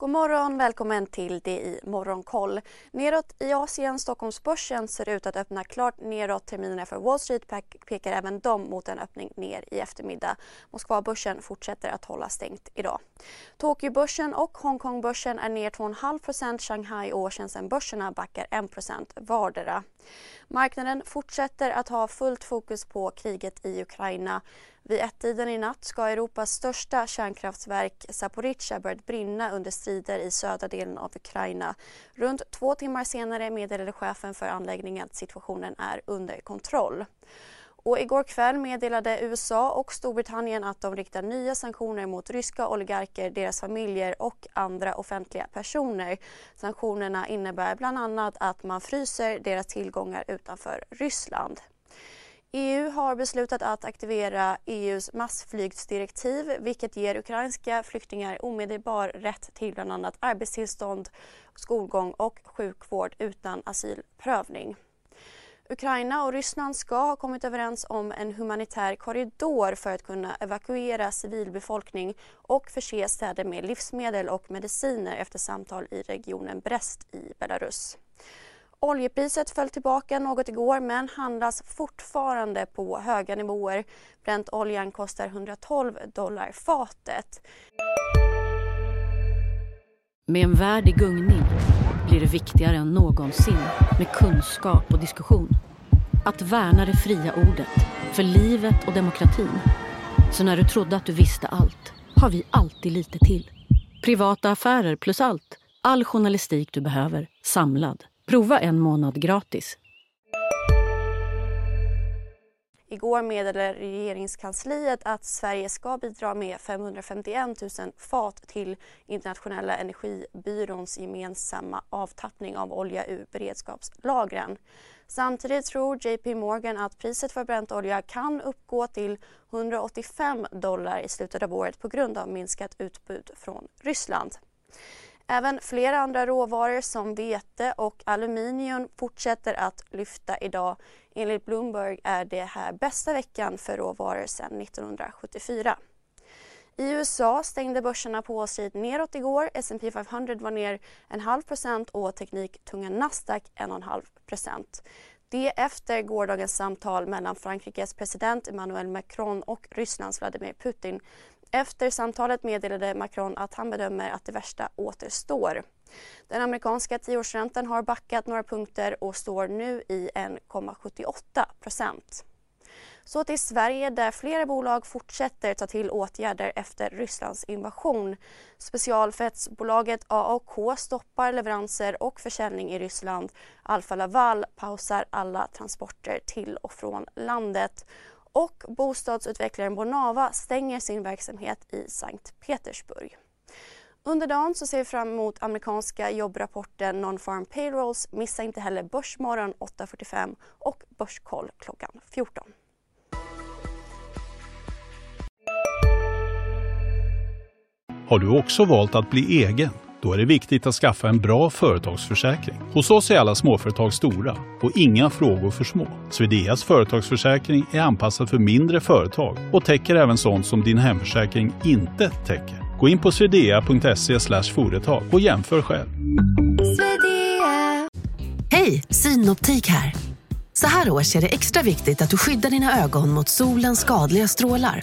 God morgon, välkommen till det i Morgonkoll. Neråt i Asien, Stockholmsbörsen ser ut att öppna klart neråt. Terminerna för Wall Street pekar även de mot en öppning ner i eftermiddag. Moskvabörsen fortsätter att hålla stängt idag. Tokyobörsen och Hongkongbörsen är ner 2,5% Shanghai och Shenzhenbörserna backar 1% vardera. Marknaden fortsätter att ha fullt fokus på kriget i Ukraina. Vid ett-tiden i natt ska Europas största kärnkraftverk Zaporizjzja börjat brinna under strider i södra delen av Ukraina. Runt två timmar senare meddelade chefen för anläggningen att situationen är under kontroll. Och igår kväll meddelade USA och Storbritannien att de riktar nya sanktioner mot ryska oligarker, deras familjer och andra offentliga personer. Sanktionerna innebär bland annat att man fryser deras tillgångar utanför Ryssland. EU har beslutat att aktivera EUs massflyktsdirektiv vilket ger ukrainska flyktingar omedelbar rätt till bland annat arbetstillstånd, skolgång och sjukvård utan asylprövning. Ukraina och Ryssland ska ha kommit överens om en humanitär korridor för att kunna evakuera civilbefolkning och förse städer med livsmedel och mediciner efter samtal i regionen Brest i Belarus. Oljepriset föll tillbaka något igår men handlas fortfarande på höga nivåer. Bräntoljan kostar 112 dollar fatet. Med en värld i gungning blir det viktigare än någonsin med kunskap och diskussion. Att värna det fria ordet, för livet och demokratin. Så när du trodde att du visste allt, har vi alltid lite till. Privata affärer plus allt. All journalistik du behöver, samlad Prova en månad gratis. Igår meddelade regeringskansliet att Sverige ska bidra med 551 000 fat till internationella energibyråns gemensamma avtappning av olja ur beredskapslagren. Samtidigt tror JP Morgan att priset för bräntolja kan uppgå till 185 dollar i slutet av året på grund av minskat utbud från Ryssland. Även flera andra råvaror som vete och aluminium fortsätter att lyfta idag. Enligt Bloomberg är det här bästa veckan för råvaror sedan 1974. I USA stängde börserna på sig neråt igår. S&P 500 var ner en halv procent och tekniktunga Nasdaq en och en halv procent. Det efter gårdagens samtal mellan Frankrikes president Emmanuel Macron och Rysslands Vladimir Putin efter samtalet meddelade Macron att han bedömer att det värsta återstår. Den amerikanska tioårsräntan har backat några punkter och står nu i 1,78 procent. Så till Sverige där flera bolag fortsätter ta till åtgärder efter Rysslands invasion. Specialfettsbolaget AAK stoppar leveranser och försäljning i Ryssland. Alfa Laval pausar alla transporter till och från landet och bostadsutvecklaren Bonava stänger sin verksamhet i Sankt Petersburg. Under dagen så ser vi fram emot amerikanska jobbrapporten Non-Farm Payrolls. Missa inte heller Börsmorgon 8.45 och Börskoll klockan 14. Har du också valt att bli egen? Då är det viktigt att skaffa en bra företagsförsäkring. Hos oss är alla småföretag stora och inga frågor för små. Swedeas företagsförsäkring är anpassad för mindre företag och täcker även sånt som din hemförsäkring inte täcker. Gå in på swedea.se företag och jämför själv. Hej, Synoptik här. Så här års är det extra viktigt att du skyddar dina ögon mot solens skadliga strålar.